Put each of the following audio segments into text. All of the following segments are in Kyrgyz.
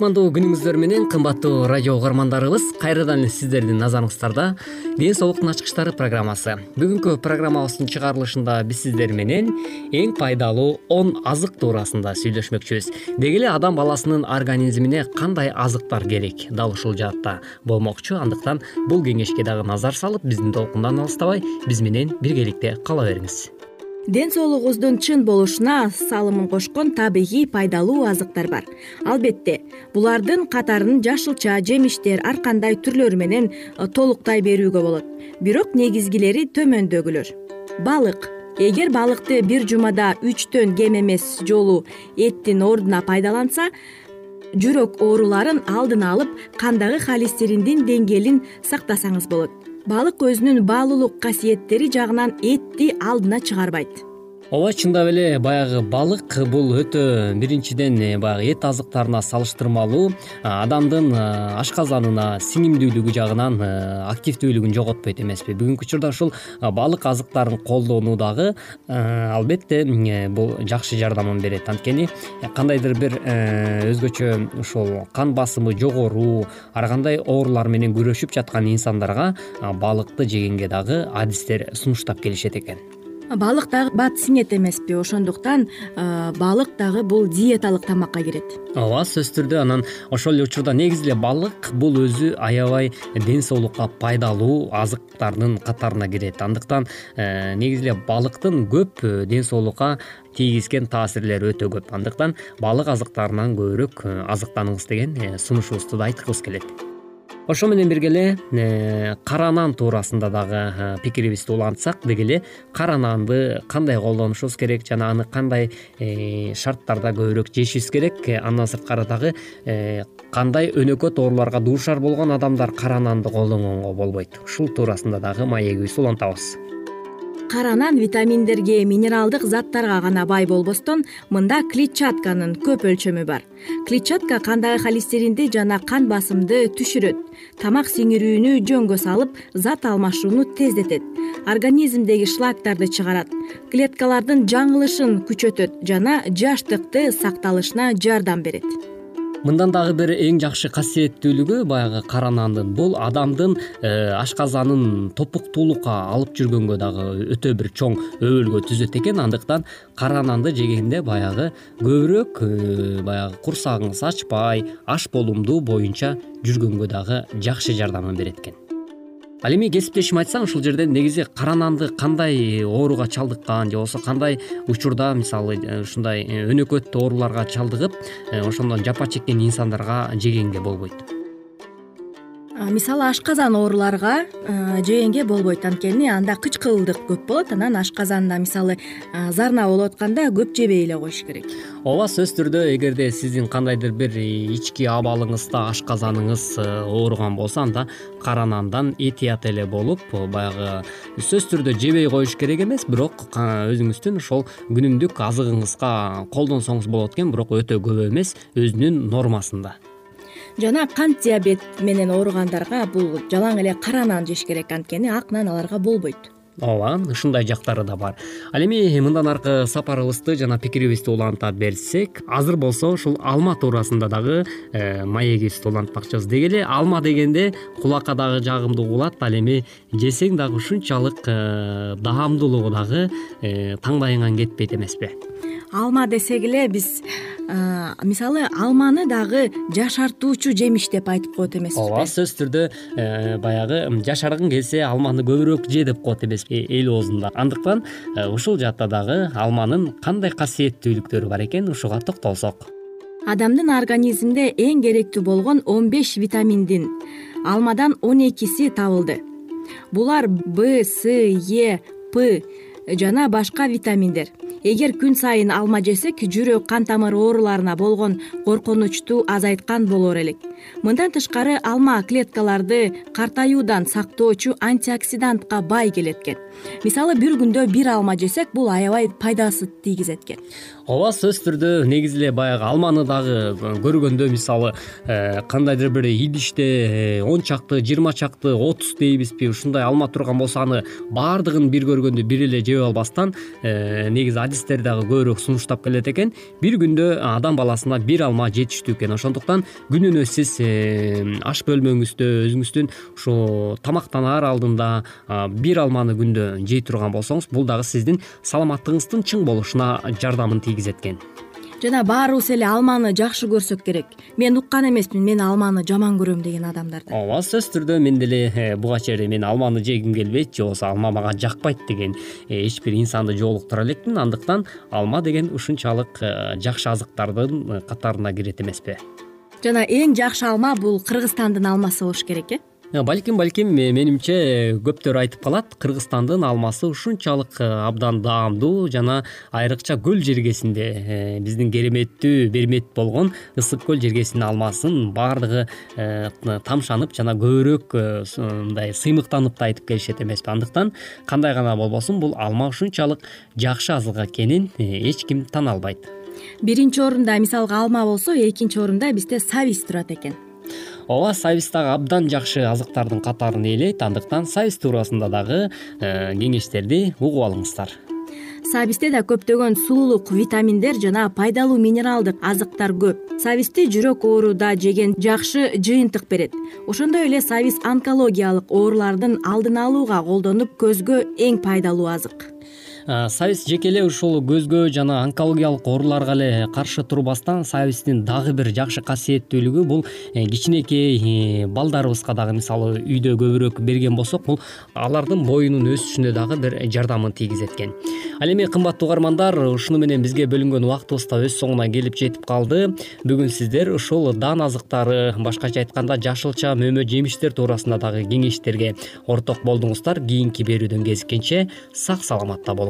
кутмандуу күнүңүздөр менен кымбаттуу радио угармандарыбыз кайрадан эле сиздердин назарыңыздарда. Ден соолуктун ачкычтары программасы. Бүгүнкү программабыздын чыгарылышында биз сиздер менен эң пайдалуу он азык туурасында сүйлөшмөкчүбүз. Деги эле адам баласынын организмине кандай азыктар керек? Дал ушул жаатта болмокчу. Андыктан бул кеңешке дагы назар салып биздин толкундан алыстабай биз менен биргеликте кала бериңиз ден соолугубуздун чын болушуна салымын кошкон табигый пайдалуу азыктар бар. Албетте булардын катарын жашылча жемиштер ар кандай түрлөрү менен э, толуктай берүүгө болот. Бирок негизгилери төмөндөгүлөр. Балык. Эгер балыкты бир жумада үчтөн кем эмес жолу эттин ордуна пайдаланса жүрөк ооруларын алдын алып кандагы холестериндин деңгээлин сактасаңыз болот балык өзүнүн баалуулук касиеттери жагынан этти алдына чыгарбайт ооба чындап эле баягы балык бул өтө. Биринчиден э, баягы эт азыктарына салыштырмалуу адамдын ашказанына сиңимдүүлүгү жагынан активдүүлүгүн жоготпойт эмеспи. Бүгүнкү учурда ушул балык азыктарын колдонуу дагы албетте бул жакшы жардамын берет. Анткени кандайдыр бир өзгөчө ушул кан басымы жогору ар кандай оорулар менен күрөшүп жаткан инсандарга балыкты жегенге дагы адистер сунуштап келишет экен балык дагы бат сиңет эмеспи ошондуктан балык дагы бул диеталык тамакка кирет. Ооба сөзсүз түрдө анан ошол эле учурда негизи эле балык бул өзү аябай ден соолукка пайдалуу азыктардын катарына кирет. Андыктан э, негизи эле балыктын көп э, ден соолукка тийгизген таасирлери өтө көп. Андыктан балык азыктарынан көбүрөөк э, азыктаныңыз деген сунушубузду да айткыбыз келет ошо менен бирге эле э, кара нан туурасында дагы э, пикирибизди улантсак деги эле кара нанды кандай колдонушубуз керек жана аны кандай э, шарттарда көбүрөөк жешибиз керек? Андан сырткары дагы кандай өнөкөт ооруларга дуушар болгон адамдар кара нанды колдонгонго болбойт? Ушул туурасында дагы маегибизди улантабыз кара нан витаминдерге минералдык заттарга гана бай болбостон мында клетчатканын көп өлчөмү бар. Клетчатка кандагы холестеринди жана кан басымды түшүрөт тамак сиңирүүнү жөнгө салып зат алмашууну тездетет организмдеги шлактарды чыгарат клеткалардын жаңылышын күчөтөт жана жаштыкты сакталышына жардам берет мындан дагы бир эң жакшы касиеттүүлүгү баягы кара нандын бул адамдын э, ашказанын топуктуулукка алып жүргөнгө дагы өтө бир чоң өбөлгө түзөт экен. Андыктан кара нанды жегенде баягы көбүрөөк э, баягы курсагыңыз ачпай аш болумду боюнча жүргөнгө дагы жакшы жардамын берет экен ал эми кесиптешим айтсаң ушул жерде негизи кара нанды кандай ооруга чалдыккан же болбосо кандай учурда мисалы ушундай өнөкөт ооруларга чалдыгып ошондон жапа чеккен инсандарга жегенге болбойт мисалы ашказан ооруларга жегенге болбойт. Анткени анда кычкылдык көп болот анан ашказанда мисалы зарна болуп атканда көп жебей эле коюш керек. Ооба сөзсүз түрдө эгерде сиздин кандайдыр бир ички абалыңызда ашказаныңыз ооруган болсо анда кара нандан этият эле болуп баягы сөзсүз түрдө жебей коюш керек эмес бирок өзүңүздүн ошол күнүмдүк азыгыңызга колдонсоңуз болот экен бирок өтө көп эмес өзүнүн нормасында жана кант диабет менен ооругандарга бул жалаң эле кара нан жеш керек анткени ак нан аларга болбойт. Ооба ушундай жактары да бар. Ал эми мындан аркы сапарыбызды жана пикирибизди уланта берсек азыр болсо ушул алма туурасында дагы э, маегибизди улантмакчыбыз деги эле алма дегенде кулакка дагы жагымдуу угулат ал эми жесең дагы ушунчалык э, даамдуулугу дагы э, таңдайыңан кетпейт эмеспи алма десек эле биз мисалы алманы дагы жашартуучу жемиш деп айтып коет эмеспизби ооба сөзсүз түрдө э, баягы жашаргың келсе алманы көбүрөөк же деп коет эмеспи эл оозунда. Андыктан э, ушул жаатта дагы алманын кандай касиеттүүлүктөрү бар экен ушуга токтолсок. Адамдын организминде эң керектүү болгон он беш витаминдин алмадан он экиси табылды. Булар б с е п жана башка витаминдер. Эгер күн сайын алма жесек жүрөк кан тамыр ооруларына болгон коркунучту азайткан болор элек мындан тышкары алма клеткаларды картаюудан сактоочу антиоксидантка бай келет экен мисалы бир күндө бир алма жесек бул аябай пайдасы тийгизет экен ооба сөзсүз түрдө негизи эле баягы алманы дагы көргөндө мисалы э, кандайдыр бир идиште э, он чакты жыйырма чакты отуз дейбизби ушундай алма турган болсо аны баардыгын бир көргөндө бир эле жеп албастан э, негизи адистер дагы көбүрөөк сунуштап келет экен. Бир күндө адам баласына бир алма жетиштүү экен. Ошондуктан күнүнө сиз аш бөлмөңүздө өзүңүздүн ушу тамактанаар алдында бир алманы күндө жей турган болсоңуз бул дагы сиздин саламаттыгыңыздын чың болушуна жардамын тийгизет экен жана баарыбыз эле алманы жакшы көрсөк керек. Мен уккан эмесмин мен алманы жаман көрөм деген адамдарды. Ооба сөзсүз түрдө мен деле э, буга чейин мен алманы жегим келбейт же болбосо алма мага жакпайт деген э, эч бир инсанды жолуктура элекмин. Андыктан алма деген ушунчалык э, жакшы азыктардын катарына кирет эмеспи жана эң жакшы алма бул кыргызстандын алмасы болуш керек э? Э, балким балким менимче көптөр айтып калат кыргызстандын алмасы ушунчалык э, абдан даамдуу жана айрыкча көл жергесинде э, биздин кереметтүү бермет болгон ысык көл жергесинин алмасын баардыгы тамшанып жана көбүрөөк мындай сыймыктанып да айтып келишет эмеспи. Андыктан кандай гана болбосун бул алма ушунчалык жакшы азык экенин эч ким тана албайт биринчи орунда мисалга алма болсо экинчи орунда бизде сабиз турат экен. Ооба сабиз дагы абдан жакшы азыктардын катарын ээлейт. Андыктан сабиз туурасында дагы э, кеңештерди угуп алыңыздар. Сабизде да көптөгөн сулуулук витаминдер жана пайдалуу минералдык азыктар көп. Сабизди жүрөк ооруда жеген жакшы жыйынтык берет. Ошондой эле сабиз онкологиялык оорулардын алдын алууга колдонуп көзгө эң пайдалуу азык сабиз жеке эле ушул көзгө жана онкологиялык ооруларга эле каршы турбастан сабиздин дагы бир жакшы касиеттүүлүгү бул э, кичинекей э, балдарыбызга дагы мисалы үйдө көбүрөөк берген болсок бул алардын боюнун өсүшүнө дагы бир жардамын тийгизет экен ал эми кымбаттуу угармандар ушуну менен бизге бөлүнгөн убактыбыз да өз соңуна келип жетип калды. Бүгүн сиздер ушул дан азыктары башкача айтканда жашылча мөмө жемиштер туурасында дагы кеңештерге орток болдуңуздар. Кийинки берүүдөн кезиккенче сак саламатта болуңуз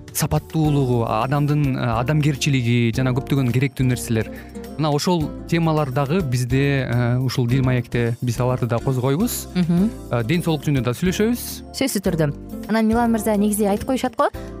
сапаттуулугу адамдын адамгерчилиги жана көптөгөн керектүү нерселер. Мына ошол темалар дагы бизде э, ушул дил маекте биз аларды да козгойбуз. Э, ден соолук жөнүндө да сүйлөшөбүз. Сөзсүз түрдө. Анан милан мырза негизи айтып коюшат го. э,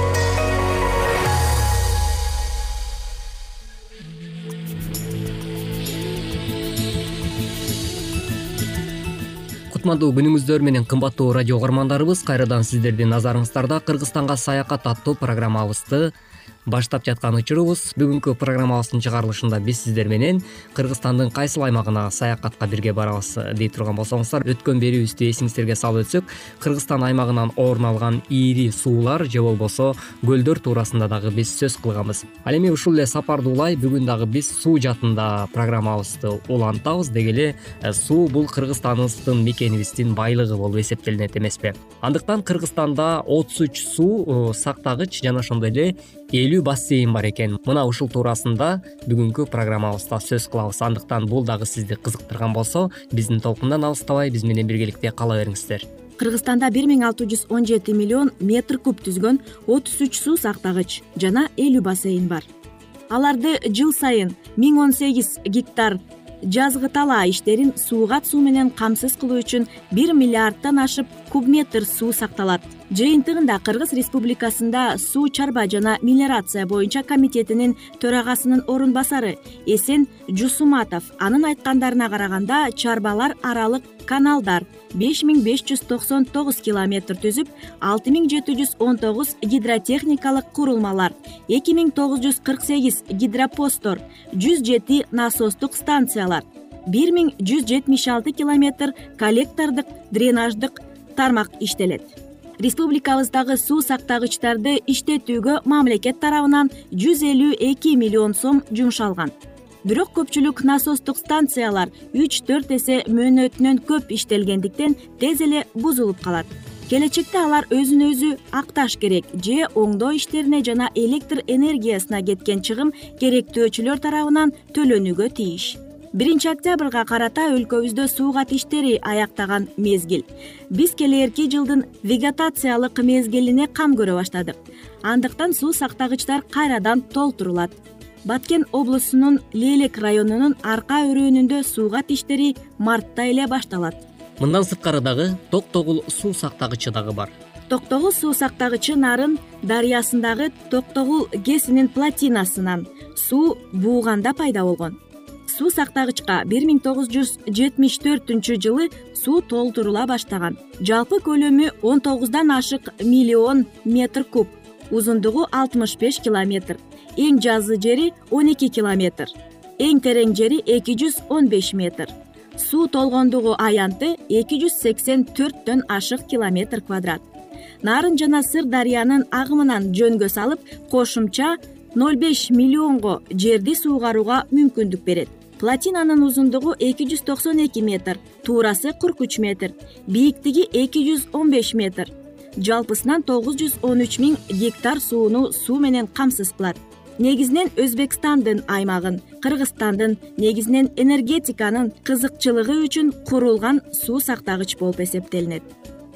кутмандуу күнүңүздөр менен кымбаттуу радио угармандарыбыз кайрадан сиздердин назарыңыздарда кыргызстанга саякат аттуу программабызды баштап жаткан учурубуз. Бүгүнкү программабыздын чыгарылышында биз сиздер менен кыргызстандын кайсыл аймагына саякатка бирге барабыз дей турган болсоңуздар. Өткөн берүүбүздү эсиңиздерге салып өтсөк кыргызстан аймагынан орун алган ири суулар же болбосо көлдөр туурасында дагы биз сөз кылганбыз. Ал эми ушул эле сапарды улай бүгүн дагы биз суу жаатында программабызды улантабыз деги эле э, суу бул кыргызстаныбыздын мекенибиздин байлыгы болуп эсептелинет эмеспи. Андыктан кыргызстанда отуз үч суу э, сактагыч жана ошондой эле бассейн бар экен. Мына ушул туурасында бүгүнкү программабызда сөз кылабыз. Андыктан бул дагы сизди кызыктырган болсо биздин толкундан алыстабай биз менен биргеликте кала бериңиздер. Кыргызстанда бир миң алты жүз он жети миллион метр куб түзгөн отуз үч суу сактагыч жана элүү бассейн бар. Аларды жыл сайын миң он сегиз гектар жазгы талаа иштерин суугат суу менен камсыз кылуу үчүн бир миллиарддан ашып куб метр суу сакталат жыйынтыгында кыргыз республикасында суу чарба жана мелиорация боюнча комитетинин төрагасынын орун басары эсен жусуматов. Анын айткандарына караганда чарбалар аралык каналдар беш миң беш жүз токсон тогуз километр түзүп алты миң жети жүз он тогуз гидротехникалык курулмалар эки миң тогуз жүз кырк сегиз гидропосттор жүз жети насостук станциялар бир миң жүз жетимиш алты километр коллектордук дренаждык тармак иштелет республикабыздагы суу сактагычтарды иштетүүгө мамлекет тарабынан жүз элүү эки миллион сом жумшалган. Бирок көпчүлүк насостук станциялар үч төрт эсе мөөнөтүнөн көп иштелгендиктен тез эле бузулуп калат. Келечекте алар өзүн өзү акташ керек же оңдоо иштерине жана электр энергиясына кеткен чыгым керектөөчүлөр тарабынан төлөнүүгө тийиш биринчи октябрга карата өлкөбүздө суугат иштери аяктаган мезгил. Биз келээрки жылдын вегетациялык мезгилине кам көрө баштадык. Андыктан суу сактагычтар кайрадан толтурулат. Баткен облусунун лелек районунун арка өрөөнүндө суугат иштери мартта эле башталат. Мындан сырткары дагы токтогул суу сактагычы дагы бар. Токтогул суу сактагычы нарын дарыясындагы токтогул гэсинин платинасынан суу бууганда пайда болгон суу сактагычка бир миң тогуз жүз жетимиш төртүнчү жылы суу толтурула баштаган. Жалпы көлөмү он тогуздан ашык миллион метр куб узундугу алтымыш беш километр эң жазы жери он эки километр эң терең жери эки жүз он беш метр суу толгондугу аянты эки жүз сексен төрттөн ашык километр квадрат. Нарын жана сыр дарыянын агымынан жөнгө салып кошумча ноль беш миллионго жерди суугарууга мүмкүндүк берет. Платинанын узундугу эки жүз токсон эки метр туурасы кырк үч метр бийиктиги эки жүз он беш метр. Жалпысынан тогуз жүз он үч миң гектар сууну суу менен камсыз кылат. Негизинен өзбекстандын аймагын кыргызстандын негизинен энергетиканын кызыкчылыгы үчүн курулган суу сактагыч болуп эсептелинет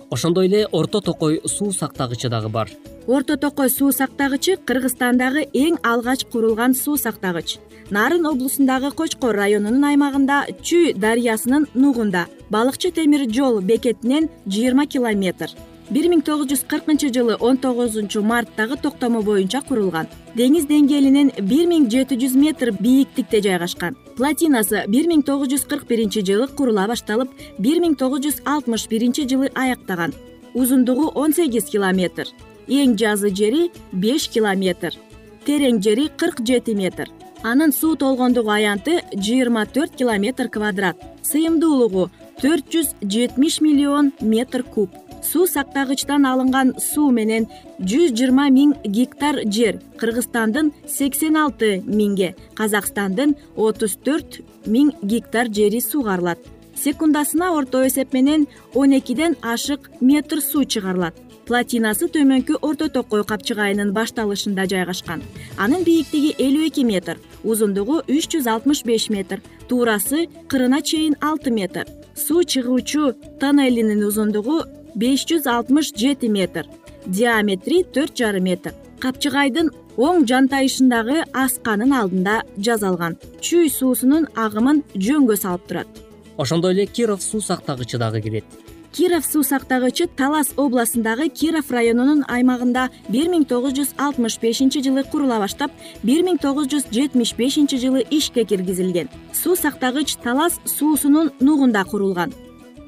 ошондой эле орто токой суу сактагычы дагы бар. Орто токой суу сактагычы кыргызстандагы эң алгач курулган суу сактагыч. Нарын облусундагы кочкор районунун аймагында чүй дарыясынын нугунда. Балыкчы темир жол бекетинен жыйырма километр бир миң тогуз жүз кыркынчы жылы он тогузунчу марттагы токтому боюнча курулган. деңиз деңгээлинен бир миң жети жүз метр бийиктикте жайгашкан. платинасы бир миң тогуз жүз кырк биринчи жылы курула башталып бир миң тогуз жүз алтымыш биринчи жылы аяктаган. узундугу он сегиз километр. эң жазы жери беш километр. терең жери кырк жети метр. анын суу толгондугу аянты жыйырма төрт километр квадрат. сыйымдуулугу төрт жүз жетимиш миллион метр куб суу сактагычтан алынган суу менен жүз жыйырма миң гектар жер кыргызстандын сексен алты миңге казакстандын отуз төрт миң гектар жери суугарылат секундасына орто эсеп менен он экиден ашык метр суу чыгарылат. Платинасы төмөнкү орто токой капчыгайынын башталышында жайгашкан. Анын бийиктиги элүү эки метр узундугу үч жүз алтымыш беш метр туурасы кырына чейин алты метр. Суу чыгуучу тоннелинин узундугу беш жүз алтымыш жети метр диаметри төрт жарым метр капчыгайдын оң жантайышындагы асканын алдында жасалган чүй суусунун агымын жөнгө салып турат ошондой эле киров суу сактагычы дагы кирет киров суу сактагычы талас областындагы киров районунун аймагында бир миң тогуз жүз алтымыш бешинчи жылы курула баштап бир миң тогуз жүз жетимиш бешинчи жылы ишке киргизилген суу сактагыч талас суусунун нугунда курулган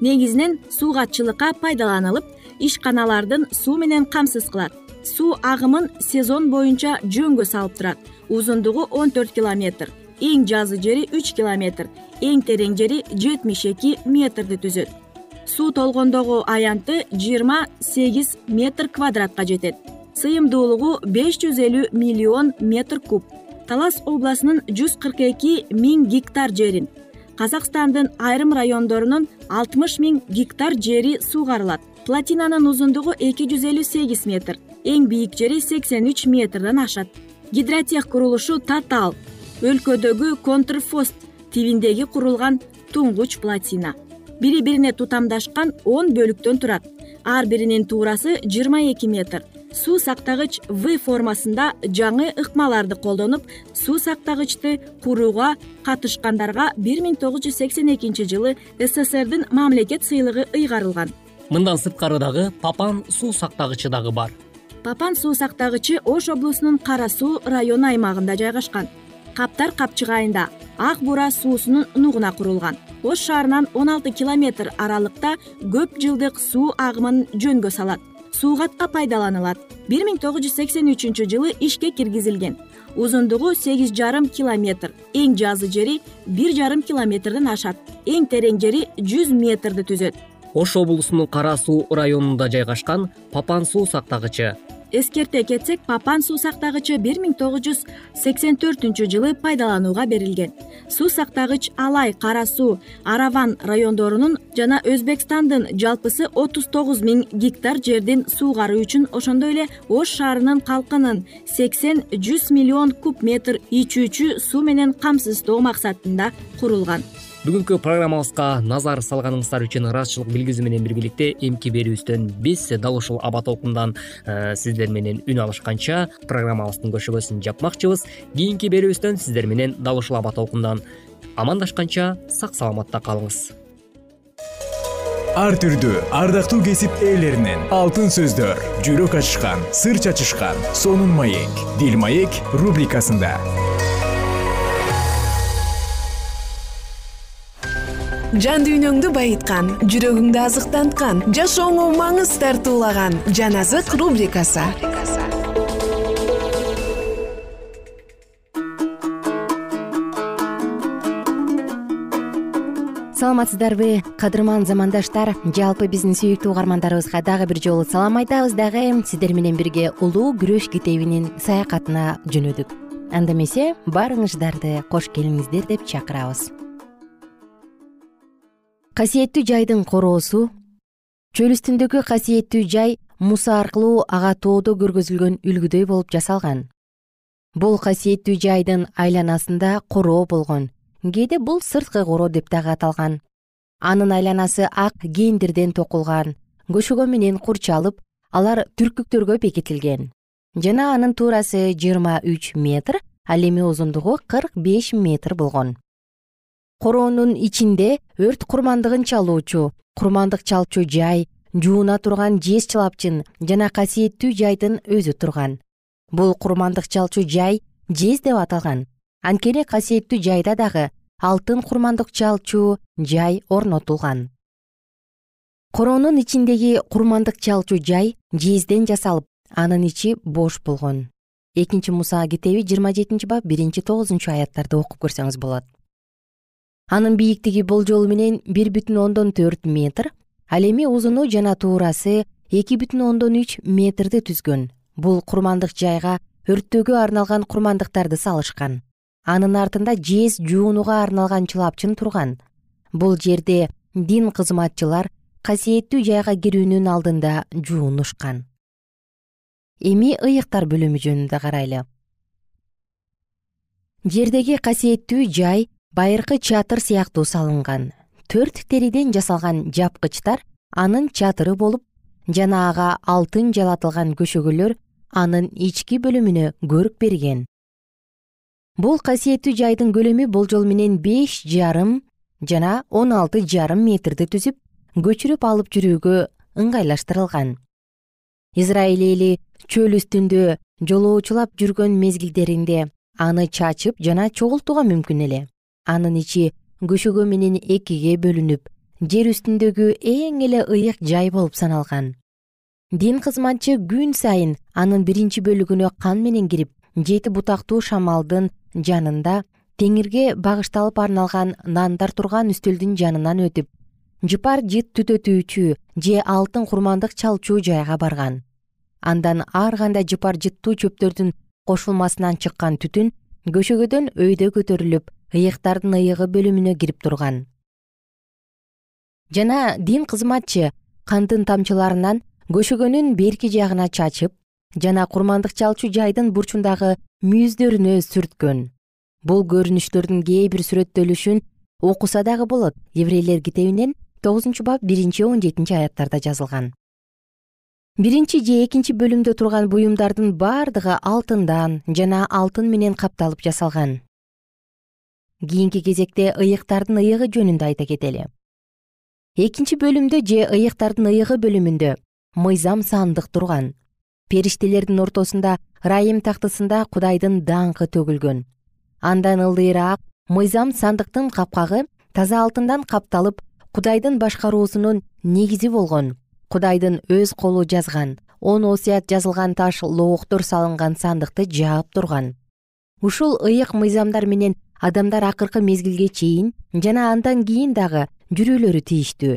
негизинен суугатчылыкка пайдаланылып ишканалардын суу менен камсыз кылат. Суу агымын сезон боюнча жөнгө салып турат. Узундугу он төрт километр эң жазы жери үч километр эң терең жери жетимиш эки метрди түзөт. Суу толгондогу аянты жыйырма сегиз метр квадратка жетет. Сыйымдуулугу беш жүз элүү миллион метр куб. Талас областынын жүз кырк эки миң гектар жерин казакстандын айрым райондорунун алтымыш миң гектар жери суугарылат платинанын узундугу эки жүз элүү сегиз метр эң бийик жери сексен үч метрден ашат. Гидротех курулушу татаал өлкөдөгү контрфост тибиндеги курулган туңгуч платина бири бирине тутамдашкан он бөлүктөн турат. Ар биринин туурасы жыйырма эки метр суу сактагыч в формасында жаңы ыкмаларды колдонуп суу сактагычты курууга катышкандарга бир миң тогуз жүз сексен экинчи жылы сссрдин мамлекет сыйлыгы ыйгарылган. Мындан сырткары дагы папан суу сактагычы дагы бар. Папан суу сактагычы ош облусунун кара суу району аймагында жайгашкан. Каптар капчыгайында ак бура суусунун нугуна курулган. Ош шаарынан он алты километр аралыкта көп жылдык суу агымын жөнгө салат суугатка пайдаланылат бир миң тогуз жүз сексен үчүнчү жылы ишке киргизилген. Узундугу сегиз жарым километр. Эң жазы жери бир жарым километрден ашат. Эң терең жери жүз метрди түзөт. Ош облусунун кара суу районунда жайгашкан папан суу сактагычы эскерте кетсек папан суу сактагычы бир миң тогуз жүз сексен төртүнчү жылы пайдаланууга берилген. Суу сактагыч алай кара суу араван райондорунун жана өзбекстандын жалпысы отуз тогуз миң гектар жердин суугаруу үчүн ошондой эле ош шаарынын калкынын сексен жүз миллион куб метр ичүүчү суу менен камсыздоо максатында курулган бүгүнкү программабызга назар салганыңыздар үчүн ыраазычылык билгизүү менен биргеликте эмки берүүбүздөн биз дал ушул аба толкундан э, сиздер менен үн алышканча программабыздын көшөгөсүн жапмакчыбыз. Кийинки берүүбүздөн сиздер менен дал ушул аба толкундан амандашканча сак саламатта калыңыз. Ар түрдүү ардактуу кесип ээлеринен алтын сөздөр жүрөк ачышкан сыр чачышкан сонун маек дил маек рубрикасында жан дүйнөңдү байыткан жүрөгүңдү азыктанткан жашооңо маңыз тартуулаган жан азык рубрикасы. Саламатсыздарбы кадырман замандаштар жалпы биздин сүйүктүү угармандарыбызга дагы бир жолу салам айтабыз дагы сиздер менен бирге улуу күрөш китебинин саякатына жөнөдүк. Анда эмесе баарыңыздарды кош келиңиздер деп чакырабыз касиеттүү жайдын короосу чөл үстүндөгү касиеттүү жай муса аркылуу ага тоодо көргөзүлгөн үлгүдөй болуп жасалган. Бул касиеттүү жайдын айланасында короо болгон кээде бул сырткы короо деп дагы аталган. Анын айланасы ак кендирден токулган көшөгө менен курчалып алар түркүктөргө бекитилген. Жана анын туурасы жыйырма үч метр ал эми узундугу кырк беш метр болгон короонун ичинде өрт курмандыгын чалуучу курмандык чалчу жай жууна турган жез чылапчын жана касиеттүү жайдын өзү турган. Бул курмандык чалчу жай жез деп аталган. Анткени касиеттүү жайда дагы алтын курмандык чалчу жай орнотулган. Короонун ичиндеги курмандык чалчу жай жезден жасалып анын ичи бош болгон. Экинчи муса китеби жыйырма жетинчи бап биринчи тогузунчу аяттарды окуп көрсөңүз болот анын бийиктиги болжолу менен бир бүтүн ондон төрт метр ал эми узуну жана туурасы эки бүтүн ондон үч метрди түзгөн. Бул курмандык жайга өрттөөгө арналган курмандыктарды салышкан. Анын артында жез жуунууга арналган чылапчын турган. Бул жерде дин кызматчылар касиеттүү жайга кирүүнүн алдында жуунушкан. Эми ыйыктар бөлүмү жөнүндө карайлы. Жердеги касиеттүү жай байыркы чатыр сыяктуу салынган. Төрт териден жасалган жапкычтар анын чатыры болуп жана ага алтын жалатылган көшөгөлөр анын ички бөлүмүнө көрк берген. Бул касиеттүү жайдын көлөмү болжол менен беш жарым жана он алты жарым метрди түзүп көчүрүп алып жүрүүгө ыңгайлаштырылган. Израиль эли чөл үстүндө жолоочулап жүргөн мезгилдеринде аны чачып жана чогултууга мүмкүн эле анын ичи көшөгө менен экиге бөлүнүп жер үстүндөгү эң эле ыйык жай болуп саналган. Дин кызматчы күн сайын анын биринчи бөлүгүнө кан менен кирип жети бутактуу шамалдын жанында теңирге багышталып арналган нандар турган үстөлдүн жанынан өтүп жыпар жыт түтөтүүчү же алтын курмандык чалчу жайга барган. Андан ар кандай жыпар жыттуу чөптөрдүн кошулмасынан чыккан түтүн көшөгөдөн өйдө көтөрүлүп ыйыктардын ыйыгы бөлүмүнө кирип турган. Жана дин кызматчы кандын тамчыларынан көшөгөнүн берки жагына чачып жана курмандык чалчу жайдын бурчундагы мүйүздөрүнө сүрткөн. Бул көрүнүштөрдүн кээ бир сүрөттөлүшүн окуса дагы болот. Еврейлер китебинен тогузунчу бап биринчи он жетинчи аяттарда жазылган. Биринчи же экинчи бөлүмдө турган буюмдардын бардыгы алтындан жана алтын менен капталып жасалган кийинки кезекте ыйыктардын ыйыгы жөнүндө айта кетели. Экинчи бөлүмдө же ыйыктардын ыйыгы бөлүмүндө мыйзам сандык турган. Периштелердин ортосунда ырайым тактысында кудайдын даңкы төгүлгөн. Андан ылдыйраак мыйзам сандыктын капкагы таза алтындан капталып кудайдын башкаруусунун негизи болгон. Кудайдын өз колу жазган он осуят жазылган таш лооктор салынган сандыкты жаап турган. Ушул ыйык мыйзамдар менен адамдар акыркы мезгилге чейин жана андан кийин дагы жүрүүлөрү тийиштүү.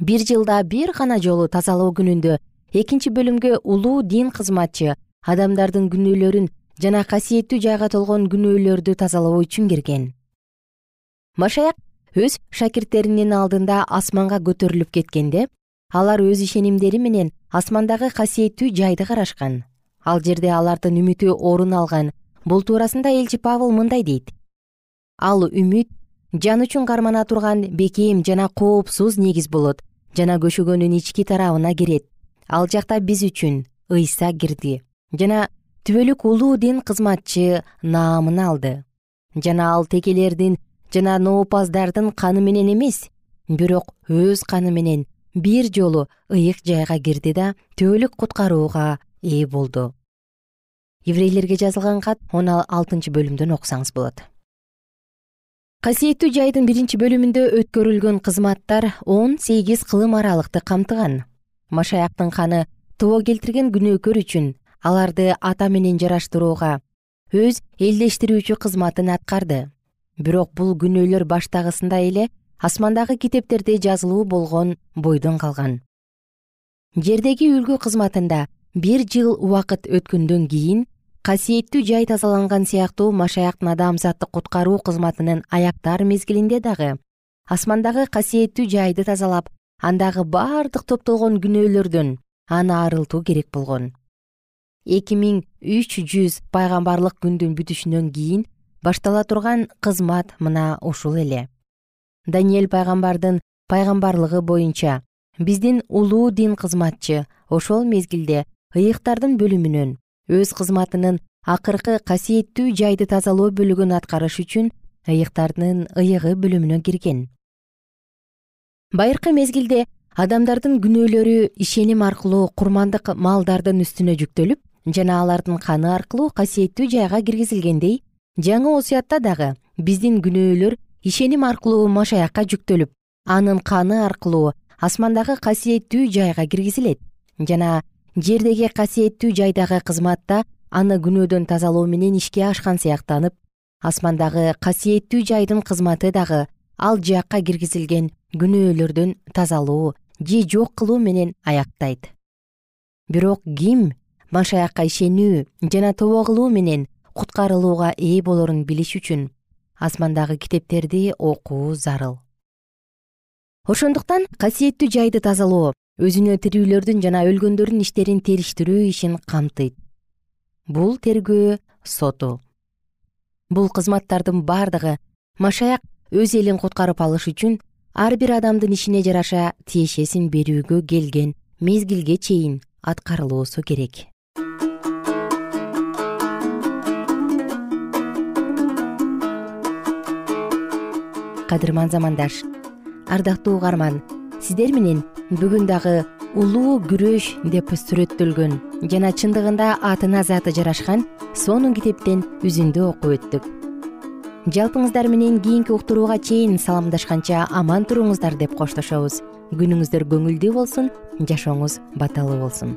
Бир жылда бир гана жолу тазалоо күнүндө экинчи бөлүмгө улуу дин кызматчы адамдардын күнөөлөрүн жана касиеттүү жайга толгон күнөөлөрдү тазалоо үчүн кирген. Машаяк өз шакирттеринин алдында асманга көтөрүлүп кеткенде алар өз ишенимдери менен асмандагы касиеттүү жайды карашкан. Ал жерде алардын үмүтү орун алган бул туурасында элчи павыл мындай дейт. Ал үмүт жан үчүн кармана турган бекем жана коопсуз негиз болот жана көшөгөнүн ички тарабына кирет. Ал жакта биз үчүн ыйса кирди жана түбөлүк улуу дин кызматчы наамын алды. Жана ал текелердин жана ноопаздардын каны менен эмес бирок өз каны менен бир жолу ыйык жайга кирди да түбөлүк куткарууга ээ болду еврейлерге жазылган кат он алтынчы бөлүмдөн окусаңыз болот. Касиеттүү жайдын биринчи бөлүмүндө өткөрүлгөн кызматтар он сегиз кылым аралыкты камтыган. Машаяктын каны тобо келтирген күнөөкөр үчүн аларды ата менен жараштырууга өз элдештирүүчү кызматын аткарды. Бирок бул күнөөлөр баштагысындай эле асмандагы китептерде жазылуу болгон бойдон калган. Жердеги үлгү кызматында бир жыл убакыт өткөндөн кийин касиеттүү жай тазаланган сыяктуу машаяктын адамзатты куткаруу кызматынын аяктаар мезгилинде дагы. Асмандагы касиеттүү жайды тазалап андагы бардык топтолгон күнөөлөрдөн аны арылтуу керек болгон. Эки миң үч жүз пайгамбарлык күндүн бүтүшүнөн кийин баштала турган кызмат мына ушул эле. Даниэль пайгамбардын пайгамбарлыгы боюнча биздин улуу дин кызматчы ошол мезгилде ыйыктардын бөлүмүнөн өз кызматынын акыркы касиеттүү жайды тазалоо бөлүгүн аткарыш үчүн ыйыктардын ыйыгы бөлүмүнө кирген. Байыркы мезгилде адамдардын күнөөлөрү ишеним аркылуу курмандык малдардын үстүнө жүктөлүп жана алардын каны аркылуу касиеттүү жайга киргизилгендей жаңы осуятта дагы биздин күнөөлөр ишеним аркылуу машаякка жүктөлүп анын каны аркылуу асмандагы касиеттүү жайга киргизилет жана жердеги касиеттүү жайдагы кызматта аны күнөөдөн тазалоо менен ишке ашкан сыяктанып асмандагы касиеттүү жайдын кызматы дагы ал жакка киргизилген күнөөлөрдөн тазалоо же жок кылуу менен аяктайт. Бирок ким машаякка ишенүү жана тобо кылуу менен куткарылууга ээ болорун билиш үчүн асмандагы китептерди окуу зарыл. Ошондуктан касиеттүү жайды тазалоо өзүнө тирүүлөрдүн жана өлгөндөрдүн иштерин териштирүү ишин камтыйт. Бул тергөө соту. Бул кызматтардын бардыгы. Машаяк өз элин куткарып алыш үчүн ар бир адамдын ишине жараша тиешесин берүүгө келген мезгилге чейин аткарылуусу керек. Кадырман замандаш ардактуу угарман сиздер менен бүгүн дагы улуу күрөш деп сүрөттөлгөн жана чындыгында атына заты жарашкан сонун китептен үзүндү окуп өттүк. Жалпыңыздар менен кийинки уктурууга чейин саламдашканча аман туруңуздар деп коштошобуз. Күнүңүздөр көңүлдүү болсун жашооңуз баталуу болсун